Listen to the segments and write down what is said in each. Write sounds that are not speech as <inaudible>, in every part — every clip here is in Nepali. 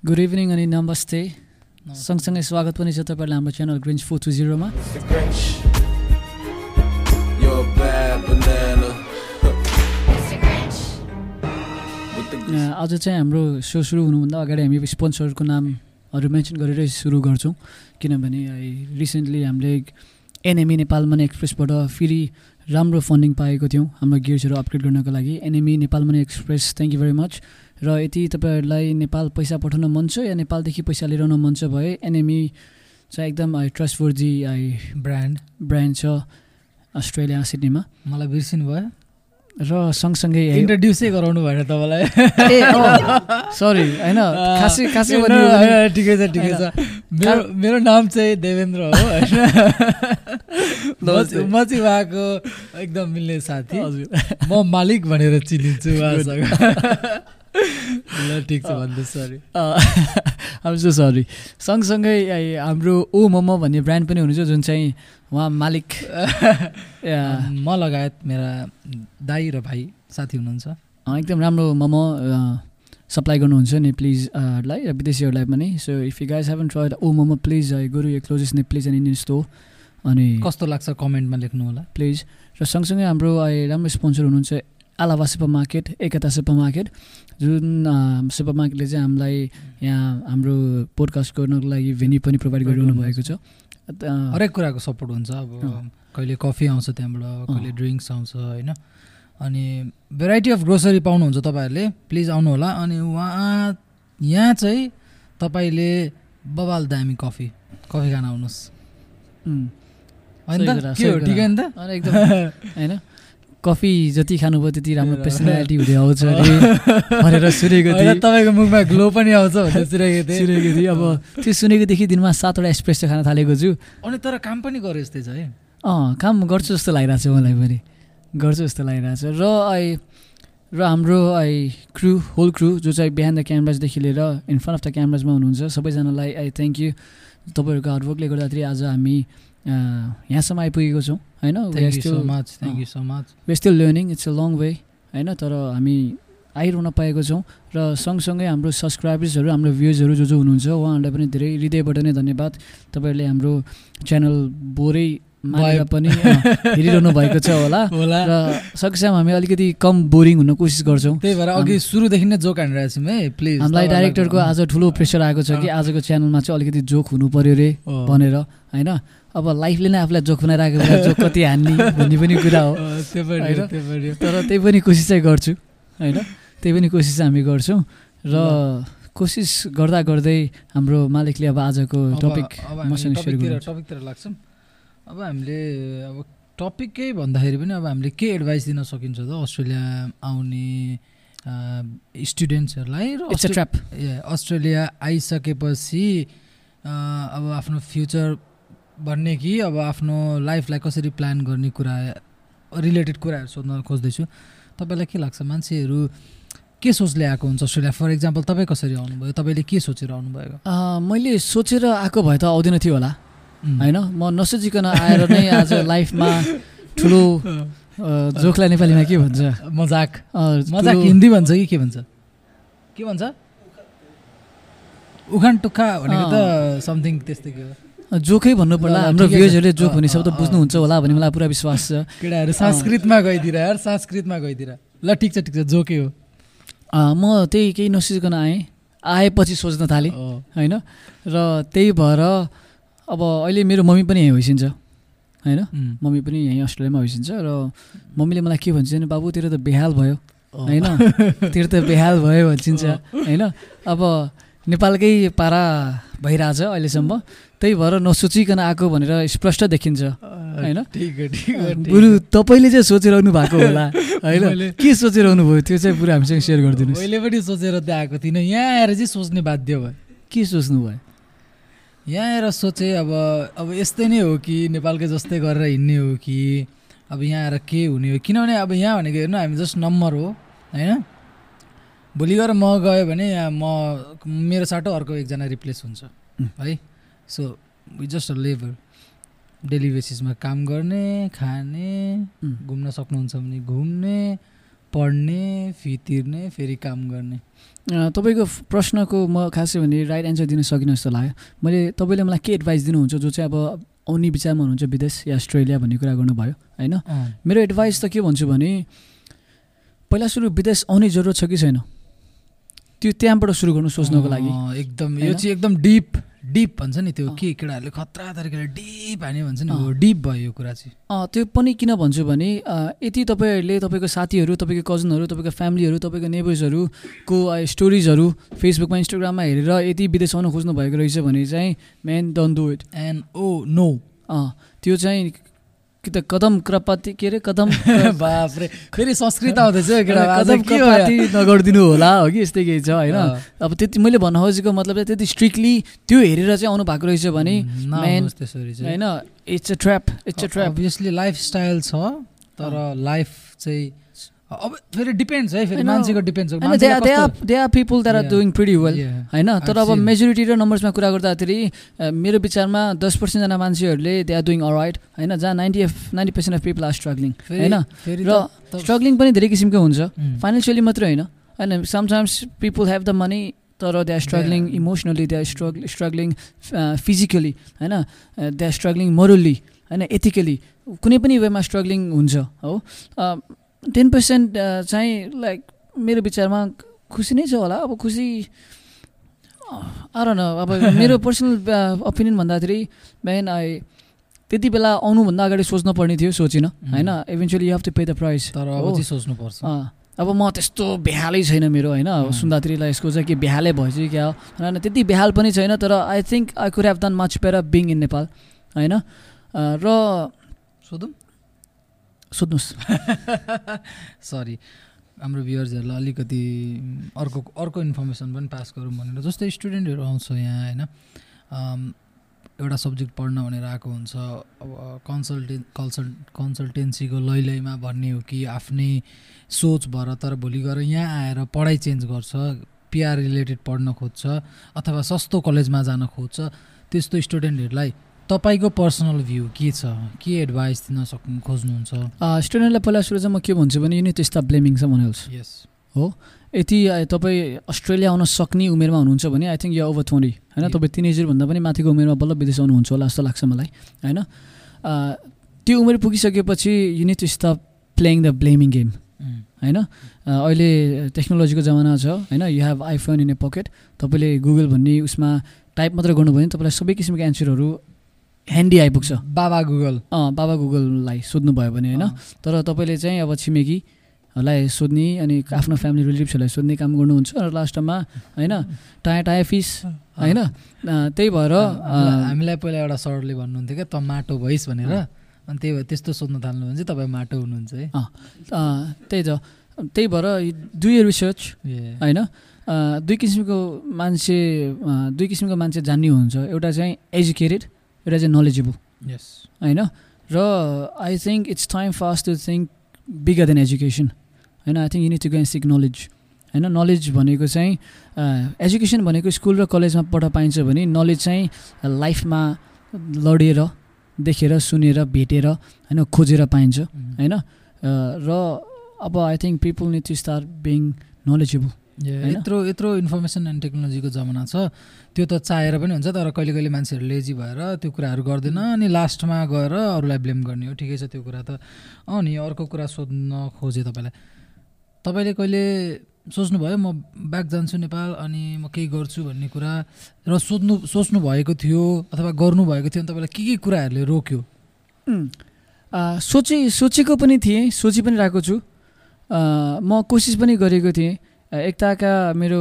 गुड इभिनिङ अनि नमस्ते। सँगसँगै स्वागत पनि छ तपाईँलाई हाम्रो च्यानल ग्रिन्च फोर टू जिरोमा आज चाहिँ हाम्रो सो सुरु हुनुभन्दा अगाडि हामी स्पोन्सरको नामहरू मेन्सन गरेरै सुरु गर्छौँ। किनभने रिसेन्टली हामीले एनएमई नेपाल मनी एक्सप्रेसबाट फेरि राम्रो फन्डिङ पाएको थियौँ हाम्रो गियर्सहरू अपग्रेड गर्नको लागि। NME Nepal Money Express thank you very much र यदि तपाईँहरूलाई नेपाल पैसा पठाउन मन छ या नेपालदेखि पैसा लिएर आउन मन छ भए एनएमई चाहिँ एकदम ट्रस्टवर्दी आई ब्रान्ड ब्रान्ड छ अस्ट्रेलिया सिडनीमा। मलाई बिर्सिनु भयो। र सँगसँगै इन्ट्रोड्युसै गराउनु भएन तपाईँलाई। ए सरी होइन। खासै खासै ठिकै छ ठिकै छ। मेरो मेरो नाम चाहिँ देवेन्द्र हो होइन। म चाहिँ- म चाहिँ उहाँको एकदम मिल्ने साथी। हजुर। म मालिक भनेर चिनिन्छु उहाँसँग। <laughs> ल ठिक छ भन्दैछु सरी आम सो सरी सँगसँगै हाम्रो ओ मोमो भन्ने ब्रान्ड पनि हुनुहुन्छ जुन चाहिँ उहाँ मालिक। <laughs> म लगायत मेरा दाई र भाइ साथी हुनुहुन्छ। एकदम राम्रो मोमो सप्लाई गर्नुहुन्छ नेप्लिजलाई र विदेशीहरूलाई पनि। So if you guys haven't tried oh momo please Guru यो closest Nepalese and Indian store अनि कस्तो लाग्छ कमेन्टमा लेख्नु होला प्लिज। र सँगसँगै हाम्रो राम्रो स्पोन्सर हुनुहुन्छ आलावा super market Ekta super market जुन सुपर मार्केटले चाहिँ हामीलाई यहाँ हाम्रो पोडकास्ट गर्नको लागि भेन्यू पनि प्रोभाइड गरिरहनु भएको छ। हरेक कुराको सपोर्ट हुन्छ। अब। कहिले कफी आउँछ त्यहाँबाट कहिले ड्रिङ्क्स आउँछ होइन? अनि भेराइटी अफ ग्रोसरी पाउनुहुन्छ तपाईँहरूले। प्लिज आउनु होला अनि उहाँ यहाँ चाहिँ तपाईँले बबाल दामी कफी कफी खान आउनुहोस्। होइन। ठिकै नि त? <laughs> होइन? कफी जति खानुभयो त्यति राम्रो पर्सनालिटी हुँदै आउँछ अरे। भनेर सुनेको थिएँ। तपाईँको मुखमा ग्लो पनि आउँछ भनेर सुनेको थिएँ। सुनेको थिएँ। अब त्यो सुनेकोदेखि दिनमा सातवटा एक्सप्रेस खान थालेको छु। अनि तर काम पनि गरे जस्तै छ है। अँ काम गर्छु जस्तो लागिरहेको छ मलाई पनि। गर्छु जस्तो लागिरहेको छ र आई र हाम्रो आई क्रु होल क्रु जो चाहिँ बिहान द क्यामराजदेखि लिएर इन फ्रन्ट अफ द क्यामराजमा हुनुहुन्छ सबैजनालाई आई थ्याङ्क यू तपाईँहरूको हार्डवर्कले गर्दाखेरि आज हामी यहाँसम्म आइपुगेको छौँ होइन? Thank you so much thank you so much we still learning it's a long way होइन? तर हामी आइरहन पाएको छौँ र सँगसँगै हाम्रो सब्सक्राइबर्सहरू हाम्रो भ्युजहरू जो जो हुनुहुन्छ उहाँहरूलाई पनि धेरै हृदयबाट नै धन्यवाद। तपाईँहरूले हाम्रो च्यानल बोरै भए- पनि हेरिरहनु भएको छ होला। <laughs> होला। र सकेसम्म हामी अलिकति कम बोरिङ हुन कोसिस गर्छौँ। त्यही भएर अघि सुरुदेखि नै जोक हानिरहेको छौँ है प्लिज हामीलाई डाइरेक्टरको आज ठुलो प्रेसर आएको छ कि आजको च्यानलमा चाहिँ अलिकति जोक हुनु पर्यो रे भनेर होइन? अब लाइफले नै आफूलाई जोक बनाइरहेको बेला जोक कति हान्ने भन्ने पनि कुरा हो। तर त्यही पनि कोसिस चाहिँ गर्छु होइन? त्यही पनि कोसिस हामी गर्छौँ र कोसिस गर्दा गर्दै हाम्रो मालिकले अब आजको टपिक मसँग सेयर टपिकतिर लाग्छौँ। अब हामीले अब टपिकै भन्दाखेरि पनि अब हामीले के एडभाइस दिन सकिन्छ त? अस्ट्रेलिया आउने स्टुडेन्ट्सहरूलाई र अस्ट्रेलिया आइसकेपछि अब आफ्नो फ्युचर भन्ने कि अब आफ्नो लाइफलाई कसरी प्लान गर्ने कुरा रिलेटेड कुराहरू सोध्न खोज्दैछु। तपाईँलाई के लाग्छ? मान्छेहरू के सोचले आएको हुन्छ अस्ट्रेलिया? फर इक्जाम्पल तपाईँ कसरी आउनुभयो? तपाईँले के सोचेर आउनुभएको? मैले सोचेर आएको भए त आउँदैन थियो होला. होइन? म नसोचिकन आएर नै आज लाइफमा ठुलो जोकलाई नेपालीमा के भन्छ? मजाक। मजाक हिन्दी भन्छ कि के भन्छ? के भन्छ? उखान टुक्का भनेको त समथिङ त्यस्तै के हो? जोकै भन्नु पर्ला। ल, ल, हाम्रो। भ्युजहरूले जोक भन्ने शब्द। बुझ्नुहुन्छ होला भन्ने मलाई पुरा विश्वास छ। केटाहरू संस्कृतमा गइदिएर यार संस्कृतमा गइदिएर। ल ठिक छ ठिक छ जोकै हो। म त्यही केही नसोचिकन आएँ। आएपछि सोच्न थालेँ होइन? र त्यही भएर अब अहिले मेरो मम्मी पनि यहीँ होइसिन्छ होइन? मम्मी पनि यहीँ अस्ट्रेलियामा होइसिन्छ र मम्मीले मलाई के भन्छ भने बाबु तेरो त बेहाल भयो। होइन? तेरो त बेहाल भयो भन्छिन्छ होइन? अब नेपालकै पारा भइरहेछ अहिलेसम्म। त्यही भएर नसोचिकन आएको भनेर स्पष्ट देखिन्छ होइन? गुरु तपाईँले चाहिँ सोचिरहनु भएको होला <laughs> होइन? के सोचिरहनु भयो त्यो चाहिँ पुरा हामीसँग सेयर हो। गरिदिनुहोस्। मैले पनि सोचेर त आएको थिइनँ। यहाँ आएर चाहिँ सोच्ने बाध्य भयो। के सोच्नु भयो? यहाँ आएर सोचेँ अब अब यस्तै नै हो कि नेपालकै जस्तै गरेर हिँड्ने हो कि अब यहाँ आएर के हुने हो? किनभने अब यहाँ भनेको हेर्नु हामी जस्ट नम्बर हो होइन? भोलि गएर म गयो भने म मेरो साटो अर्को एकजना रिप्लेस हुन्छ। है? So we just a labour daily बेसिसमा काम गर्ने खाने. घुम्न सक्नुहुन्छ भने घुम्ने पढ्ने फी तिर्ने फेरि काम गर्ने। तपाईँको प्रश्नको म खासै भने राइट एन्सर दिन सकिनँ जस्तो लाग्यो। मैले तपाईँले मलाई के एडभाइस दिनुहुन्छ जो चाहिँ अब आउने विचारमा हुनुहुन्छ विदेश या अस्ट्रेलिया भन्ने कुरा गर्नुभयो होइन? मेरो एडभाइस त के भन्छु भने पहिला सुरु विदेश आउने जरुरत छ कि छैन? त्यो त्यहाँबाट सुरु गर्नु सोच्नको लागि। एकदम यो? चाहिँ एकदम डिप डिप भन्छ नि त्यो। के केटाहरूले खतरा तरिकाले डिप हान्यो भन्छ नि डिप भयो यो कुरा चाहिँ। त्यो पनि किन भन्छु भने यदि तपाईँहरूले तपाईँको साथीहरू तपाईँको कजनहरू तपाईँको फ्यामिलीहरू तपाईँको नेबर्सहरूको स्टोरिजहरू फेसबुकमा इन्स्टाग्राममा हेरेर यदि विदेश आउन खोज्नु भएको रहेछ भने चाहिँ man don't do it and oh no त्यो चाहिँ कि त कदम क्रपाती के अरे कदम <laughs> बाफ्रे फेरि संस्कृत आउँदैछ नगरिदिनु होला हो कि? यस्तै केही छ होइन। अब त्यति मैले भन्न खोजेको मतलब चाहिँ त्यति स्ट्रिक्टली त्यो हेरेर चाहिँ आउनु भएको रहेछ भने होइन it's a trap it's a trap obviously lifestyle छ तर लाइफ चाहिँ अब फेरि डिपेन्ड्स है फेरि मान्छेको depends they are people that are. Doing pretty well होइन? तर अब. मेजोरिटी र नम्बर्समा कुरा गर्दाखेरि मेरो विचारमा दस पर्सेन्टजना मान्छेहरूले दे आर डुइङ अराइट होइन? जहाँ ninety of ninety percent of people are struggling होइन? र स्ट्रगलिङ पनि धेरै किसिमको हुन्छ। फाइनेन्सियली मात्रै होइन होइन? Sometimes people have the money तर they are struggling. Emotionally they are struggle struggling physically होइन? दे आर स्ट्रगलिङ मोरल्ली होइन? एथिकली कुनै पनि वेमा स्ट्रगलिङ हुन्छ हो? टेन पर्सेन्ट चाहिँ लाइक मेरो विचारमा खुसी नै छ होला अब खुसी आर न अब मेरो पर्सनल ओपिनियन भन्दाखेरि बिहान आई त्यति बेला आउनुभन्दा अगाडि सोच्नु पर्ने थियो सोचिनँ होइन eventually you have to pay the price तर सोच्नुपर्छ अब म त्यस्तो बेहालै छैन मेरो होइन। सुन्दात्रीलाई यसको चाहिँ कि बेहालै भएछ कि क्या होइन त्यति बेहाल पनि छैन तर I think I could have done much better being in Nepal होइन र सोधौँ सोध्नुहोस्। <laughs> सरी हाम्रो भ्युवर्सहरूलाई अलिकति अर्को अर्को इन्फर्मेसन पनि पास गरौँ भनेर। जस्तै स्टुडेन्टहरू आउँछ यहाँ होइन? एउटा सब्जेक्ट पढ्न भनेर आएको हुन्छ। अब कन्सल्टे कन्सल्ट कन्सल्टेन्सीको लै लैमा भन्ने हो कि आफ्नै सोच भएर तर भोलि गएर यहाँ आएर पढाइ चेन्ज गर्छ पिआर रिलेटेड पढ्न खोज्छ अथवा सस्तो कलेजमा जान खोज्छ। त्यस्तो स्टुडेन्टहरूलाई तपाईँको पर्सनल भ्यू के छ? के एडभाइस दिन सक्नु खोज्नुहुन्छ? स्टुडेन्टलाई पहिला सुरु चाहिँ म के भन्छु भने युनिट स्टाफ ब्लेमिङ छ भनिहाल्छु यस यति अँ, तपाईँ अस्ट्रेलिया आउन सक्ने उमेरमा हुनुहुन्छ भने आई थिङ्क यो ओभर ट्वेन्टी होइन. तपाईँ तिनेजरभन्दा पनि माथिको उमेरमा बल्ल विदेश आउनुहुन्छ होला जस्तो लाग्छ मलाई होइन? त्यो उमेर पुगिसकेपछि you need to stop playing the blaming game होइन? अहिले टेक्नोलोजीको जमाना छ होइन? You have iPhone in a pocket तपाईँले गुगल भन्ने उसमा टाइप मात्र गर्नुभयो भने तपाईँलाई सबै किसिमको एन्सरहरू ह्यान्डी आइपुग्छ। बाबा गुगल। अँ बाबा गुगललाई सोध्नुभयो भने होइन। तर तपाईँले चाहिँ अब छिमेकीहरूलाई सोध्ने अनि आफ्नो फ्यामिली रिलेटिभ्सहरूलाई सोध्ने काम गर्नुहुन्छ र लास्टमा होइन? टाया टाया फिस होइन? त्यही भएर हामीलाई पहिला एउटा सरले भन्नुहुन्थ्यो क्या त माटो भइस् भनेर। अनि त्यही भएर त्यस्तो सोध्न थाल्नु भने चाहिँ तपाईँ माटो हुनुहुन्छ है। अँ, त्यही त। त्यही भएर डु यर रिसर्च होइन? दुई किसिमको मान्छे दुई किसिमको मान्छे जान्ने हुन्छ। एउटा चाहिँ एजुकेटेड एउटा चाहिँ नलेजेबल यस होइन र I think it's time fast to think bigger than education होइन I think you need to gonna seek knowledge होइन नलेज भनेको चाहिँ एजुकेसन भनेको स्कुल र कलेजमा पढ पाइन्छ भने नलेज चाहिँ लाइफमा लडेर देखेर सुनेर भेटेर होइन खोजेर पाइन्छ। होइन अ, र अब I think people need to start being knowledgeable ए? यत्रो यत्रो इन्फर्मेसन एन्ड टेक्नोलोजीको जमाना छ। त्यो त चाहेर पनि हुन्छ तर कहिले कहिले मान्छेहरू लेजी भएर त्यो कुराहरू गर्दैन अनि लास्टमा गएर अरूलाई ब्लेम गर्ने हो। ठिकै छ त्यो कुरा त। अँ नि अर्को कुरा सोध्न खोजेँ तपाईँलाई। तपाईँले कहिले सोच्नुभयो म ब्याक जान्छु नेपाल अनि म केही गर्छु भन्ने कुरा? र सोध्नु सोच्नु भएको थियो अथवा गर्नुभएको थियो भने तपाईँलाई के के कुराहरूले रोक्यो? आ, सोचे सोचेको पनि थिएँ सोची पनि रहेको छु। म कोसिस पनि गरेको थिएँ। एकताका मेरो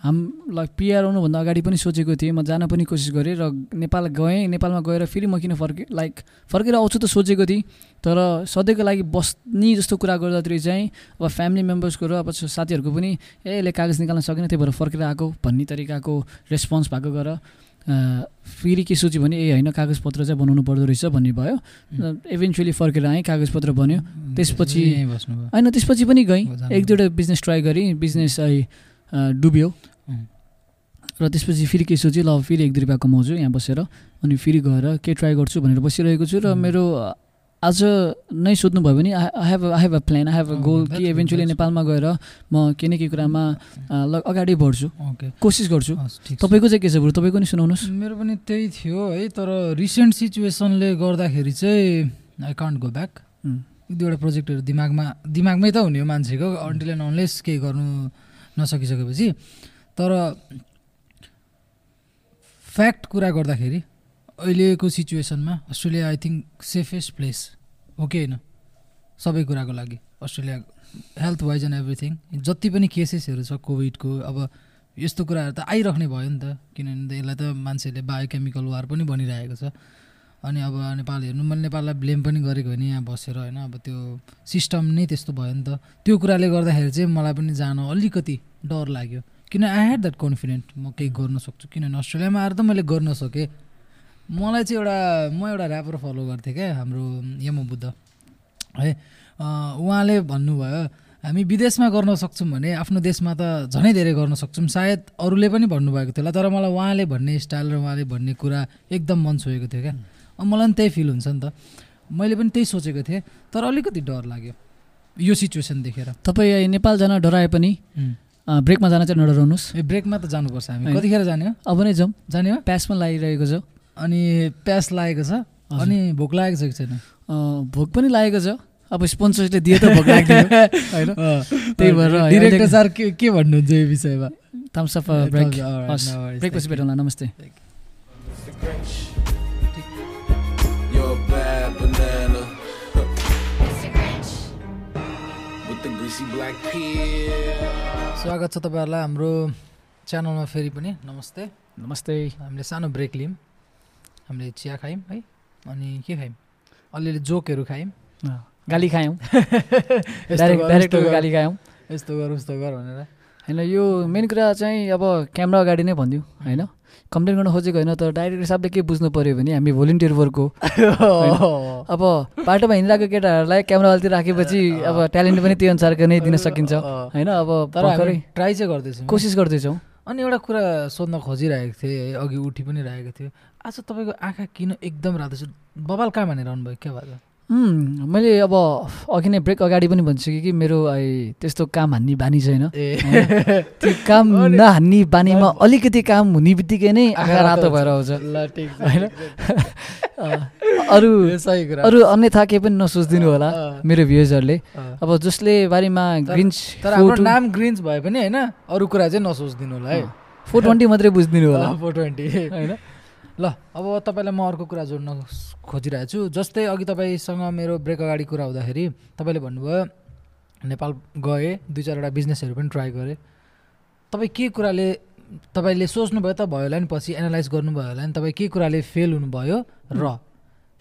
हाम लाइक पिआर आउनुभन्दा अगाडि पनि सोचेको थिएँ। म जान पनि कोसिस गरेँ र नेपाल गएँ। नेपालमा गएर फेरि म किन फर्के लाइक फर्केर आउँछु त सोचेको थिएँ तर सधैँको लागि बस्ने जस्तो कुरा गर्दाखेरि चाहिँ अब फ्यामिली मेम्बर्सको र अब साथीहरूको पनि ए यसले कागज निकाल्न सकेन त्यही भएर फर्केर आएको। भन्ने तरिकाको रेस्पोन्स भएको गर। फेरि के सोच्यो भने ए होइन कागजपत्र चाहिँ बनाउनु पर्दो रहेछ भन्ने भयो। इभेन्चुली फर्केर आएँ कागजपत्र बन्यो। त्यसपछि होइन त्यसपछि पनि गएँ। एक दुईवटा बिजनेस ट्राई गरेँ। बिजनेस डुब्यो. र त्यसपछि फेरि के सोचेँ ल फेरि एक दुई रुपियाँ कमाउँछु यहाँ बसेर। अनि फेरि गएर के ट्राई गर्छु भनेर बसिरहेको छु। र. मेरो आज नै सोध्नुभयो भने I have I have a plan I have a goal कि इभेन्चुली नेपालमा गएर म केही न केही कुरामा अ, ल अगाडि बढ्छु। कोसिस गर्छु। छ। तपाईँको चाहिँ के छ बरु? तपाईँको नि सुनाउनुहोस्। मेरो पनि त्यही थियो है तर रिसेन्ट सिचुएसनले गर्दाखेरि चाहिँ आई कान्ट गो ब्याक एक दुईवटा प्रोजेक्टहरू दिमागमा दिमागमै त हुने हो मान्छेको। अन्टिल एन्ड अनलेस केही गर्नु नसकिसकेपछि। तर फ्याक्ट कुरा गर्दाखेरि अहिलेको सिचुएसनमा Australia I think safest place हो कि होइन? सबै कुराको लागि Australia health wise and everything जति पनि केसेसहरू छ कोभिडको अब यस्तो कुराहरू त आइराख्ने भयो नि त किनभने यसलाई त मान्छेहरूले बायोकेमिकल वार पनि भनिरहेको छ। अनि अब नेपाल हेर्नु मैले नेपाललाई ब्लेम पनि गरेको होइन यहाँ बसेर होइन अब त्यो सिस्टम नै त्यस्तो भयो नि त। त्यो कुराले गर्दाखेरि चाहिँ मलाई पनि जान अलिकति डर लाग्यो। किन आई ह्याड द्याट कन्फिडेन्ट म केही गर्न सक्छु। किनभने अस्ट्रेलियामा आएर त मैले गर्न सकेँ। मलाई चाहिँ एउटा म एउटा ऱ्यापर फलो गर्थेँ क्या हाम्रो यम बुद्ध। है उहाँले भन्नुभयो हामी विदेशमा गर्न सक्छौँ भने आफ्नो देशमा त झनै धेरै गर्न सक्छौँ। सायद अरूले पनि भन्नुभएको थियो होला तर मलाई उहाँले भन्ने स्टाइल र उहाँले भन्ने कुरा एकदम मन छोएको थियो क्या। अब मलाई पनि त्यही फिल हुन्छ नि त। मैले पनि त्यही सोचेको थिएँ तर अलिकति डर लाग्यो यो सिचुएसन देखेर। तपाईँ नेपाल जान डराए पनि ब्रेकमा जान चाहिँ नडराउनुहोस्। ए ब्रेकमा त जानुपर्छ हामी। कतिखेर जाने हो? अब नै जाउँ। जाने हो? प्यास पनि लागिरहेको छ। अनि प्यास लागेको छ। अनि भोक लागेको छ कि छैन? भोक पनि लागेको छ। अब स्पोन्सरले दिए त भोक लाग्दैन <laughs> होइन? त्यही भएर डिरेक्टर सर के के भन्नुहुन्छ यो विषयमा? थम्स अफ ब्रेक। Alright, हस् no worries, ब्रेक पछि thank you. भेटौँला नमस्ते. स्वागत छ तपाईँहरूलाई हाम्रो च्यानलमा फेरि पनि। नमस्ते। नमस्ते। हामीले सानो ब्रेक लियौँ। हामीले चिया खायौँ है? अनि के खायौँ? अलिअलि जोकहरू खायौँ। गाली खायौँ। <laughs> डाइरेक्टरको गाली खायौँ। यस्तो गर उस्तो गर भनेर। होइन यो मेन कुरा चाहिँ अब क्यामेरा अगाडि नै भनिदिउँ होइन? कम्प्लेन गर्न खोजेको होइन तर डाइरेक्टर साहबले के बुझ्नु पऱ्यो भने हामी भोलिन्टियर वर्क हो <laughs> अब बाटोमा हिँडिरहेको केटाहरूलाई क्यामेरा अल्ती राखेपछि अब ट्यालेन्ट पनि त्यही अनुसारको नै दिन सकिन्छ होइन? अब ट्राई चाहिँ गर्दैछौँ। कोसिस गर्दैछौँ। अनि एउटा कुरा सोध्न खोजिरहेको थिएँ है अघि उठी पनि रहेको थियो। आज तपाईँको आँखा किन एकदम रातो छ? बबाल कहाँ भनेर आउनुभयो? के भयो उम्, मैले अब अघि नै ब्रेक अगाडि पनि भनिसकेँ कि मेरो त्यस्तो काम हान्ने बानी छैन। <laughs> त्यो काम नहान्ने बानीमा अलिकति काम हुने बित्तिकै नै आँखा रातो भएर आउँछ। होइन? <laughs> अरू अरू अन्यथा केही पनि नसोचिदिनु होला। मेरो भ्युजहरूले। अब जसले बारेमा हाम्रो नाम ग्रिन्स भए पनि होइन अरू कुरा चाहिँ नसोचिदिनु होला है। फोर ट्वेन्टी मात्रै बुझिदिनु होला। Four twenty. होइन? ल अब तपाईँलाई म अर्को कुरा जोड्न खोजिरहेको छु। जस्तै अघि तपाईँसँग मेरो ब्रेक अगाडि कुरा हुँदाखेरि तपाईँले भन्नुभयो नेपाल गएँ दुई चारवटा बिजनेसहरू पनि ट्राई गरेँ। तपाईँ के कुराले तपाईँले सोच्नुभयो त भयो होला नि पछि एनालाइज गर्नुभयो होला नि तपाईँ के कुराले फेल हुनुभयो र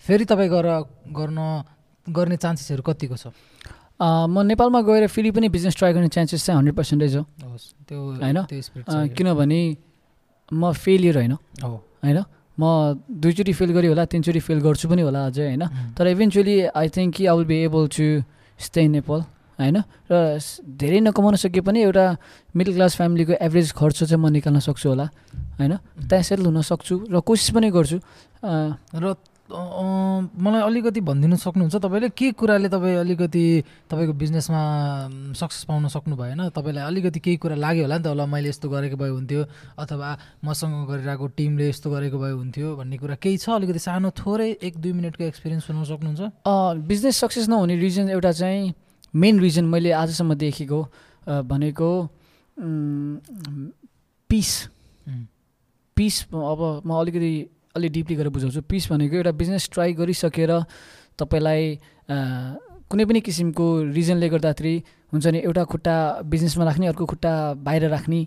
फेरि तपाईँ गएर गर्न गर्ने चान्सेसहरू कतिको छ? म नेपालमा गएर फेरि पनि बिजनेस ट्राई गर्ने चान्सेस चाहिँ हन्ड्रेड पर्सेन्टेज हो त्यो होइन? किनभने म फेलियर होइन। हो। होइन? म दुईचोटि फेल गरेँ होला तिनचोटि फेल गर्छु पनि होला अझै होइन? तर इभेन्चुली आई थिङ्क कि I will be able to stay in Nepal होइन? र धेरै नकमाउन सके पनि एउटा मिडल क्लास फ्यामिलीको एभरेज खर्च चाहिँ म निकाल्न सक्छु होला होइन? त्यहाँ सेटल हुन सक्छु र कोसिस पनि गर्छु। र मलाई अलिकति भनिदिनु सक्नुहुन्छ तपाईँले? के कुराले तपाईँ अलिकति तपाईँको बिजनेसमा सक्सेस पाउन सक्नु भएन? तपाईँलाई अलिकति केही कुरा लाग्यो होला नि त ल मैले यस्तो गरेको भए हुन्थ्यो अथवा मसँग गरिरहेको टिमले यस्तो गरेको भए हुन्थ्यो भन्ने कुरा केही छ? अलिकति सानो थोरै एक दुई मिनटको एक्सपिरियन्स सुनाउन सक्नुहुन्छ? बिजनेस सक्सेस नहुने रिजन एउटा चाहिँ मेन रिजन मैले आजसम्म देखेको भनेको पिस। पिस अब म अलिकति अलिक डिपली गरेर बुझाउँछु। पिस भनेको एउटा बिजनेस ट्राई गरिसकेर तपाईँलाई कुनै पनि किसिमको रिजनले गर्दाखेरि हुन्छ नि एउटा खुट्टा बिजनेसमा राख्ने अर्को खुट्टा बाहिर राख्ने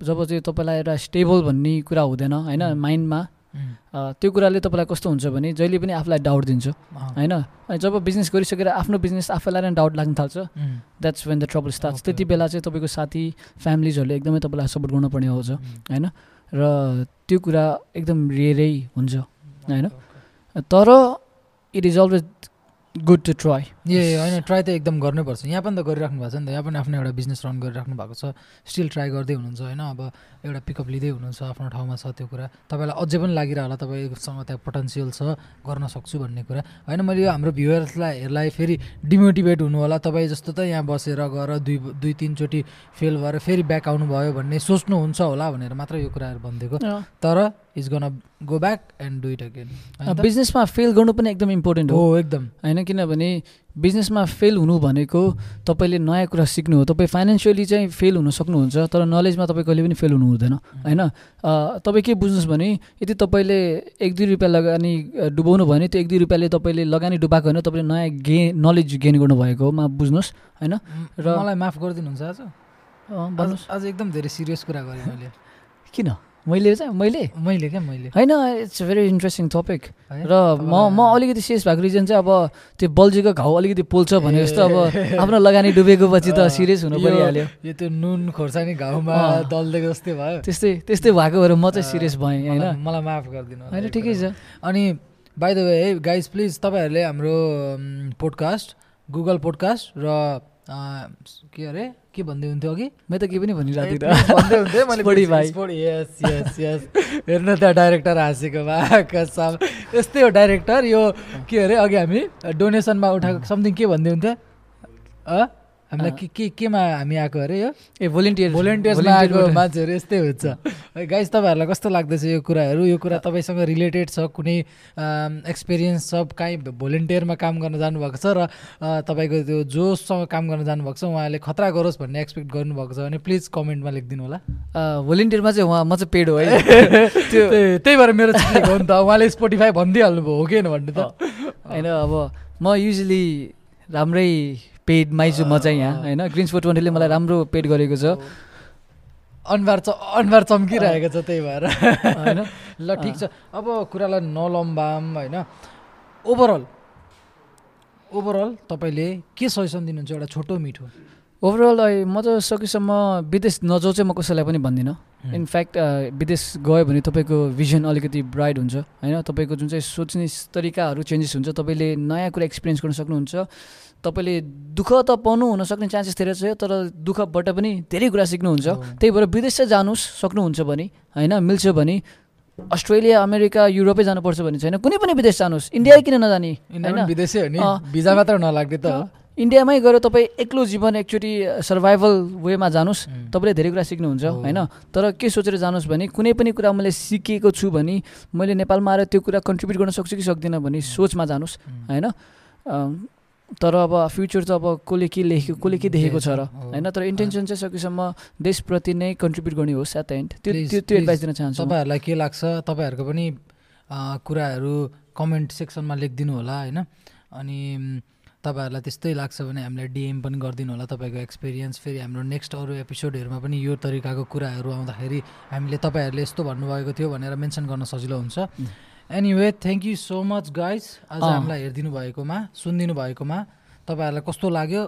जब चाहिँ तपाईँलाई एउटा स्टेबल भन्ने कुरा हुँदैन होइन. माइन्डमा उम्, अँ, त्यो कुराले तपाईँलाई कस्तो हुन्छ भने जहिले पनि आफूलाई डाउट दिन्छ होइन। अनि जब बिजनेस गरिसकेर आफ्नो बिजनेस आफैलाई नै डाउट लाग्न थाल्छ that's when the trouble start त्यति. बेला चाहिँ तपाईँको साथी फ्यामिलीजहरूले एकदमै तपाईँलाई सपोर्ट गर्नुपर्ने आउँछ उम्, होइन। र त्यो कुरा एकदम रेरै हुन्छ होइन? okay, okay. तर it is always good to try a होइन ट्राई त एकदम गर्नैपर्छ यहाँ पनि त गरिराख्नु भएको छ नि त। यहाँ पनि आफ्नो एउटा बिजनेस रन गरिराख्नु भएको छ। स्टिल ट्राई गर्दै हुनुहुन्छ होइन? अब एउटा पिकअप लिँदै हुनुहुन्छ आफ्नो ठाउँमा छ त्यो कुरा। तपाईँलाई अझै पनि लागिरह होला तपाईँसँग त्यहाँ पोटेन्सियल छ गर्न सक्छु भन्ने कुरा। होइन मैले यो हाम्रो भ्युवर्सलाई हेरलाई फेरि डिमोटिभेट हुनु होला तपाईँ जस्तो त यहाँ बसेर गएर दुई दुई तिनचोटि फेल भएर फेरि ब्याक आउनुभयो भन्ने सोच्नुहुन्छ होला भनेर मात्र यो कुराहरू भनिदिएको। तर is gonna go back and do it again बिजनेसमा फेल गर्नु पनि एकदम इम्पोर्टेन्ट हो। एकदम। होइन किनभने बिजनेसमा फेल हुनु भनेको तपाईँले नयाँ कुरा सिक्नु हो। तपाईँ फाइनेन्सियली चाहिँ फेल हुन सक्नुहुन्छ तर नलेजमा तपाईँ कहिले पनि फेल हुनु हुँदैन। होइन? तपाईँ के बुझ्नुहोस् भने यदि तपाईँले एक दुई रुपियाँ लगानी डुबाउनु भयो भने त्यो एक दुई रुपियाँले तपाईँले लगानी डुबाएको होइन तपाईँले नयाँ गे नलेज गेन गर्नुभएको होमा बुझ्नुहोस्। होइन? र- मलाई माफ गरिदिनुहुन्छ आज। भन्नुहोस्। आज आज एकदम धेरै सिरियस कुरा गरेँ मैले। <laughs> किन? मैले चाहिँ मैले? मैले क्या मैले। होइन इट्स भेरी इन्ट्रेस्टिङ टपिक? र म म अलिकति सिरियस भएको रिजन चाहिँ अब त्यो बल्झेको घाउ अलिकति पोल्छ भने जस्तो अब आफ्नो लगानी <laughs> डुबेको पछि त सिरियस हुनु परिहाल्यो। यो त्यो नुन खोर्सानी घाउमा। दल्देको जस्तै भयो। त्यस्तै त्यस्तै भएको भएर म चाहिँ सिरियस भएँ होइन। मलाई- माफ गरिदिनु होइन ठिकै छ। अनि बाई द वे है गाइज प्लिज तपाईँहरूले हाम्रो पोडकास्ट गुगल पोडकास्ट र के अरे? के भन्दै हुन्थ्यो अघि? मैले त केही पनि भनिरहेको थिएँ हेर्नु त डाइरेक्टर हाँसेको कसम। यस्तै हो डाइरेक्टर यो के अरे अघि हामी डोनेसनमा उठाएको समथिङ के भन्दै हुन्थ्यो? हामीलाई के के केमा हामी आएको अरे यो? ए भोलिन्टियर भोलिन्टियर्समा आएको मान्छेहरू यस्तै हुन्छ। <laughs> है गाइज तपाईँहरूलाई कस्तो लाग्दैछ यो कुराहरू? यो कुरा तपाईँसँग रिलेटेड छ कुनै एक्सपिरियन्स छ काहीँ भोलिन्टियरमा काम गर्न जानुभएको छ र तपाईँको त्यो जोसँग काम गर्न जानुभएको छ उहाँले खतरा गरोस् भन्ने एक्सपेक्ट गर्नुभएको छ भने प्लिज कमेन्टमा लेखिदिनु होला। भोलिन्टियरमा चाहिँ उहाँ म चाहिँ पेड हो है। <laughs> त्यो त्यही भएर मेरो हो नि त उहाँले स्पोटिफाई भनिदिइहाल्नु भयो हो कि भन्नु त। होइन अब म युजली राम्रै पेडमै छु म चाहिँ यहाँ होइन? ग्रिन्स फोर ट्वेन्टीले मलाई राम्रो पेड गरेको छ। अनुहार च अनुहार चम्किरहेको छ त्यही भएर। होइन? ल ठिक छ। अब कुरालाई नलम्बाम होइन? ओभरअल ओभरअल तपाईँले के सजेसन दिनुहुन्छ एउटा छोटो मिठो? ओभरअल म त सकेसम्म विदेश नजाउँ चाहिँ म कसैलाई पनि भन्दिनँ। इनफ्याक्ट विदेश गयो भने तपाईँको भिजन अलिकति ब्राइट हुन्छ होइन? तपाईँको जुन चाहिँ सोच्ने तरिकाहरू चेन्जेस हुन्छ तपाईँले नयाँ कुरा एक्सपिरियन्स गर्न सक्नुहुन्छ। तपाईँले दुःख त पाउनु हुन सक्ने चान्सेस धेरै छ तर दुःखबाट पनि धेरै कुरा सिक्नुहुन्छ। त्यही भएर विदेश चाहिँ जानुहोस् सक्नुहुन्छ भने होइन मिल्छ भने अस्ट्रेलिया अमेरिका युरोपै जानुपर्छ भने छैन कुनै पनि विदेश जानुहोस् इन्डिया किन नजाने। भिजा मात्र नलाग्ने त इन्डियामै गएर तपाईँ एक्लो जीवन एकचोटि सर्भाइभल वेमा जानुहोस्. तपाईँले धेरै कुरा सिक्नुहुन्छ। होइन तर के सोचेर जानुहोस् भने कुनै पनि कुरा मैले सिकेको छु भने मैले नेपालमा आएर त्यो कुरा कन्ट्रिब्युट गर्न सक्छु कि सक्दिनँ भन्ने सोचमा जानुहोस्. होइन तर अब फ्युचर त अब कसले के लेखेको कसले के देखेको छ र। होइन? तर इन्टेन्सन चाहिँ सकेसम्म देशप्रति नै कन्ट्रिब्युट गर्ने होस् एट द एन्ड त्यो त्यो त्यो. एडभाइस दिन चाहन्छु। तपाईँहरूलाई के लाग्छ? तपाईँहरूको पनि कुराहरू कमेन्ट सेक्सनमा लेखिदिनु होला होइन? अनि तपाईँहरूलाई त्यस्तै लाग्छ भने हामीलाई डिएम पनि गरिदिनु होला तपाईँको एक्सपिरियन्स फेरि हाम्रो नेक्स्ट अरू एपिसोडहरूमा पनि यो तरिकाको कुराहरू आउँदाखेरि हामीले तपाईँहरूले यस्तो भन्नुभएको थियो भनेर मेन्सन गर्न सजिलो हुन्छ। Anyway thank you so much guys आज। हामीलाई हेरिदिनु भएकोमा सुनिदिनु भएकोमा तपाईँहरूलाई कस्तो लाग्यो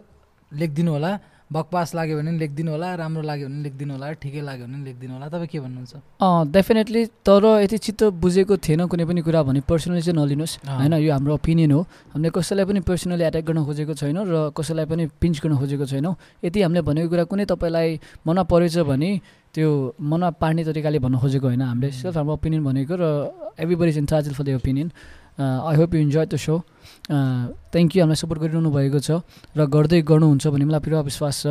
लेखिदिनु होला बकवास लाग्यो भने लेखिदिनु होला राम्रो लाग्यो भने लेखिदिनु होला ठिकै लाग्यो भने लेखिदिनु होला। तपाईँ के भन्नुहुन्छ? अँ डेफिनेटली तर यति चित्त बुझेको थिएन कुनै पनि कुरा भने पर्सनली चाहिँ नलिनुहोस्। होइन यो हाम्रो ओपिनियन हो। हामीले कसैलाई पनि पर्सनली एट्याक गर्न खोजेको छैनौँ र कसैलाई पनि पिन्च गर्न खोजेको छैनौँ। यदि हामीले भनेको कुरा कुनै तपाईँलाई मनमा परेछ भने त्यो मनमा पार्ने तरिकाले भन्न खोजेको होइन हामीले। सिर्फ हाम्रो ओपिनियन भनेको र everybody is in charge for the opinion I hope you enjoy the show thank you हामीलाई सपोर्ट गरिरहनु भएको छ र गर्दै गर्नुहुन्छ भन्ने मलाई पुरा विश्वास छ।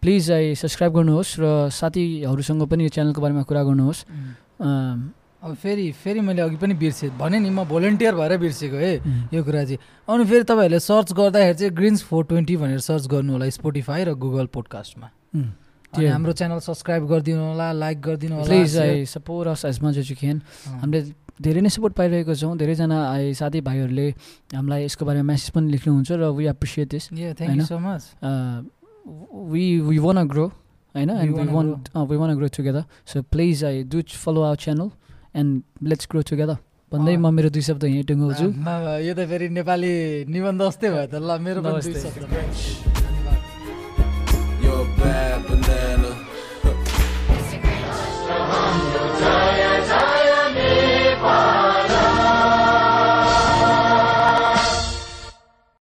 प्लिज आई सब्सक्राइब गर्नुहोस् र साथीहरूसँग पनि यो च्यानलको बारेमा कुरा गर्नुहोस्। अँ, अब फेरि फेरि मैले अघि पनि बिर्सेँ भने नि म भोलिन्टियर भएर बिर्सेको है उम्. यो कुरा चाहिँ। अनि फेरि तपाईँहरूले सर्च गर्दाखेरि चाहिँ ग्रिन्स फोर ट्वेन्टी भनेर सर्च गर्नु होला स्पोटिफाई र गुगल पोडकास्टमा. अनि हाम्रो च्यानल सब्सक्राइब गरिदिनु होला लाइक गरिदिनु होला please I support us as much as you can. हामीले धेरै नै सपोर्ट पाइरहेको छौँ। धेरैजना आई साथीभाइहरूले हामीलाई यसको बारेमा मेसेज पनि लेख्नुहुन्छ र वी एप्रिसिएट दिस you होइन? so much. We we want a grow होइन? And we want we want a grow together so please I do follow our channel and let's grow together भन्दै। म मेरो दुई शब्द यहीँ टुङ्गाउँछु यो त फेरि नेपाली निबन्ध जस्तै भयो त ल मेरो